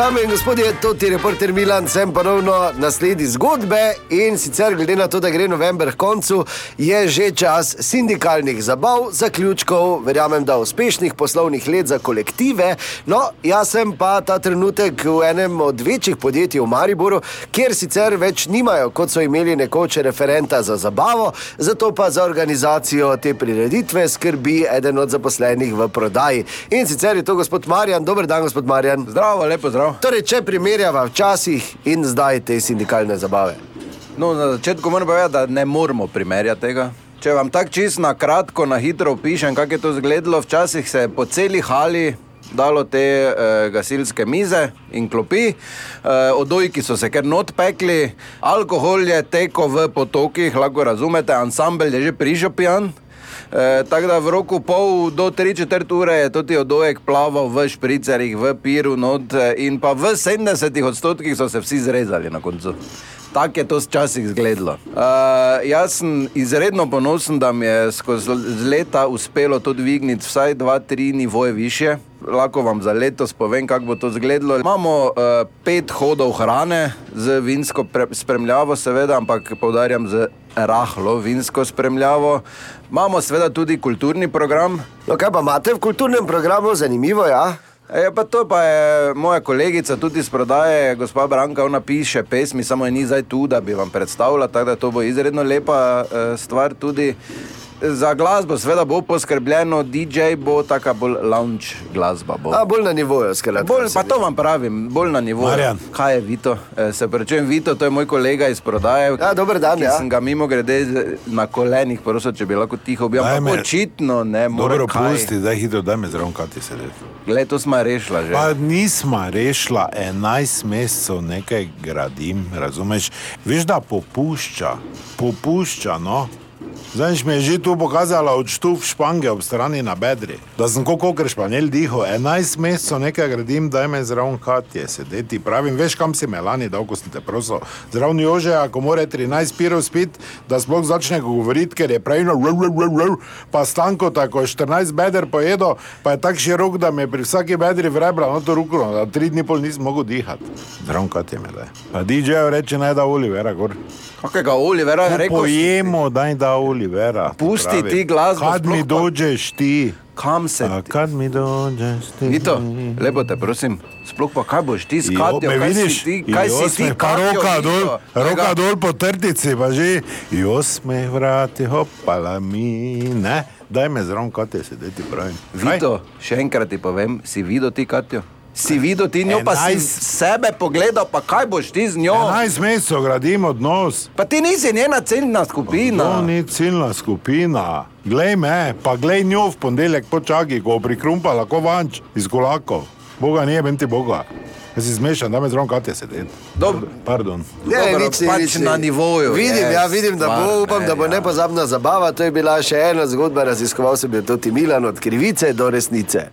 Dame in gospodje, to je reporter Milan, sem ponovno na sledi zgodbe in sicer glede na to, da gre november k koncu, je že čas sindikalnih zabav, zaključkov, verjamem, da uspešnih poslovnih let za kolektive. No, jaz sem pa ta trenutek v enem od večjih podjetij v Mariboru, kjer sicer več nimajo, kot so imeli nekoč referenta za zabavo, zato pa za organizacijo te prireditve skrbi eden od zaposlenih v prodaji. In sicer je to gospod Marjan, dober dan, gospod Marjan. Zdravo, lepo zdrav. Torej, če primerjava včasih in zdaj te sindikalne zabave. No, na začetku moram povedati, da ne moramo primerjati tega. Če vam tako čisto na kratko, na hitro opišem, kako je to izgledalo, včasih se je po celi hali dalo te eh, gasilske mize in klopi, eh, odojki so se kar not pekli, alkohol je tekel v potokih, lahko razumete, ansambl je že prižopijan. E, tako da v roku pol do 3-4 ure je tudi odojek plaval v špricerjih, v piru not, eh, in pa v 70 odstotkih so se vsi zrezali na koncu. Tako je to včasih izgledalo. Uh, jaz sem izredno ponosen, da mi je skozi leta uspelo to dvigniti vsaj 2-3 nivoje više. Lahko vam za letos povem, kako bo to izgledalo. Imamo uh, pet hodov hrane z vinsko spremljavo, seveda, ampak poudarjam z rahlo vinsko spremljavo. Imamo seveda tudi kulturni program. No, kaj pa imate v kulturnem programu, zanimivo je? Ja? E, pa to pa je moja kolegica tudi iz prodaje, gospa Branka, ona piše pesmi, samo je ni zdaj tu, da bi vam predstavila, tako da to bo izredno lepa e, stvar tudi. Za glasbo, seveda, bo poskrbljeno, DJ bo tako bolj lounge glasba. Bo. A, bolj na nivoju, skratka. Bolj, pa to vam pravim, bolj na nivoju. Marjan. Kaj je Vito? E, se prečujem, Vito, to je moj kolega iz prodaje. Ja, dober dan, ki ja. sem ga mimo grede na kolenih, prosil, če bi lahko tiho bil. Ampak očitno ne, mora Dobro, kaj. pusti, zdaj hitro, da me zraven kati sedeti. Gled, to smo rešila že. Pa nismo rešila 11 mesecev nekaj gradim, razumeš? Veš, da popušča, popušča, no. Zdaj mi je že tu pokazala odštuf špange ob strani na bedri, da sem kot kokr španjel dihal. 11 mesecev nekaj gradim, da me zraven katje sedeti. Pravim, veš kam si me lani dal, ko sem te prosil. Zraven jože, ako more 13 pirov spit, da sploh začne govoriti, ker je prej no, ru, ru, ru, ru, pa stanko tako 14 beder pojedo, pa je tako širok, da mi je pri vsaki bedri vrebra na to ruko, da tri dni pol nisem mogel dihati. Zraven katje me da. Pa DJ-ju reče, naj da Olivera gor. Kakega Olivera je rekel? Pojemo, daj da Olivera. Pusti pravi. ti glasbo, Kad mi dođeš ti? Kam se A kad mi dođeš ti? Vito, lepo te prosim, sploh pa kaj boš ti s Jo, Katjo, kaj vidiš? si ti, kaj Jo, si ti, pa Katjo, roka Vito? dol, roka Tega- dol po trtici, pa že. I osmeh vrati, hopala mi, ne? Daj me kaj te sedeti pravim. Vito, še enkrat ti povem, si videl ti Katjo? Si videl ti njo, pa si sebe pogledal, pa kaj boš ti z njo? 11 mesecev gradim odnos. Pa ti nisi njena ciljna To skupina. ni ciljna skupina. Glej me, pa glej njo v ponedeljek počakaj, ko bo prikrumpala, ko vanč iz kolakov. Boga nije, ben ti Boga. Jaz si zmešan, da me zraven kate sedeti. Dobro. Pardon. Ne, Dobro, nič, ni, pač nič, ni. na nivoju Vidim, je ja, vidim, da bo, upam, da bo ne, ja. nepozabna zabava. To je bila še ena zgodba, raziskoval sem jo tudi Milan, od krivice do resnice.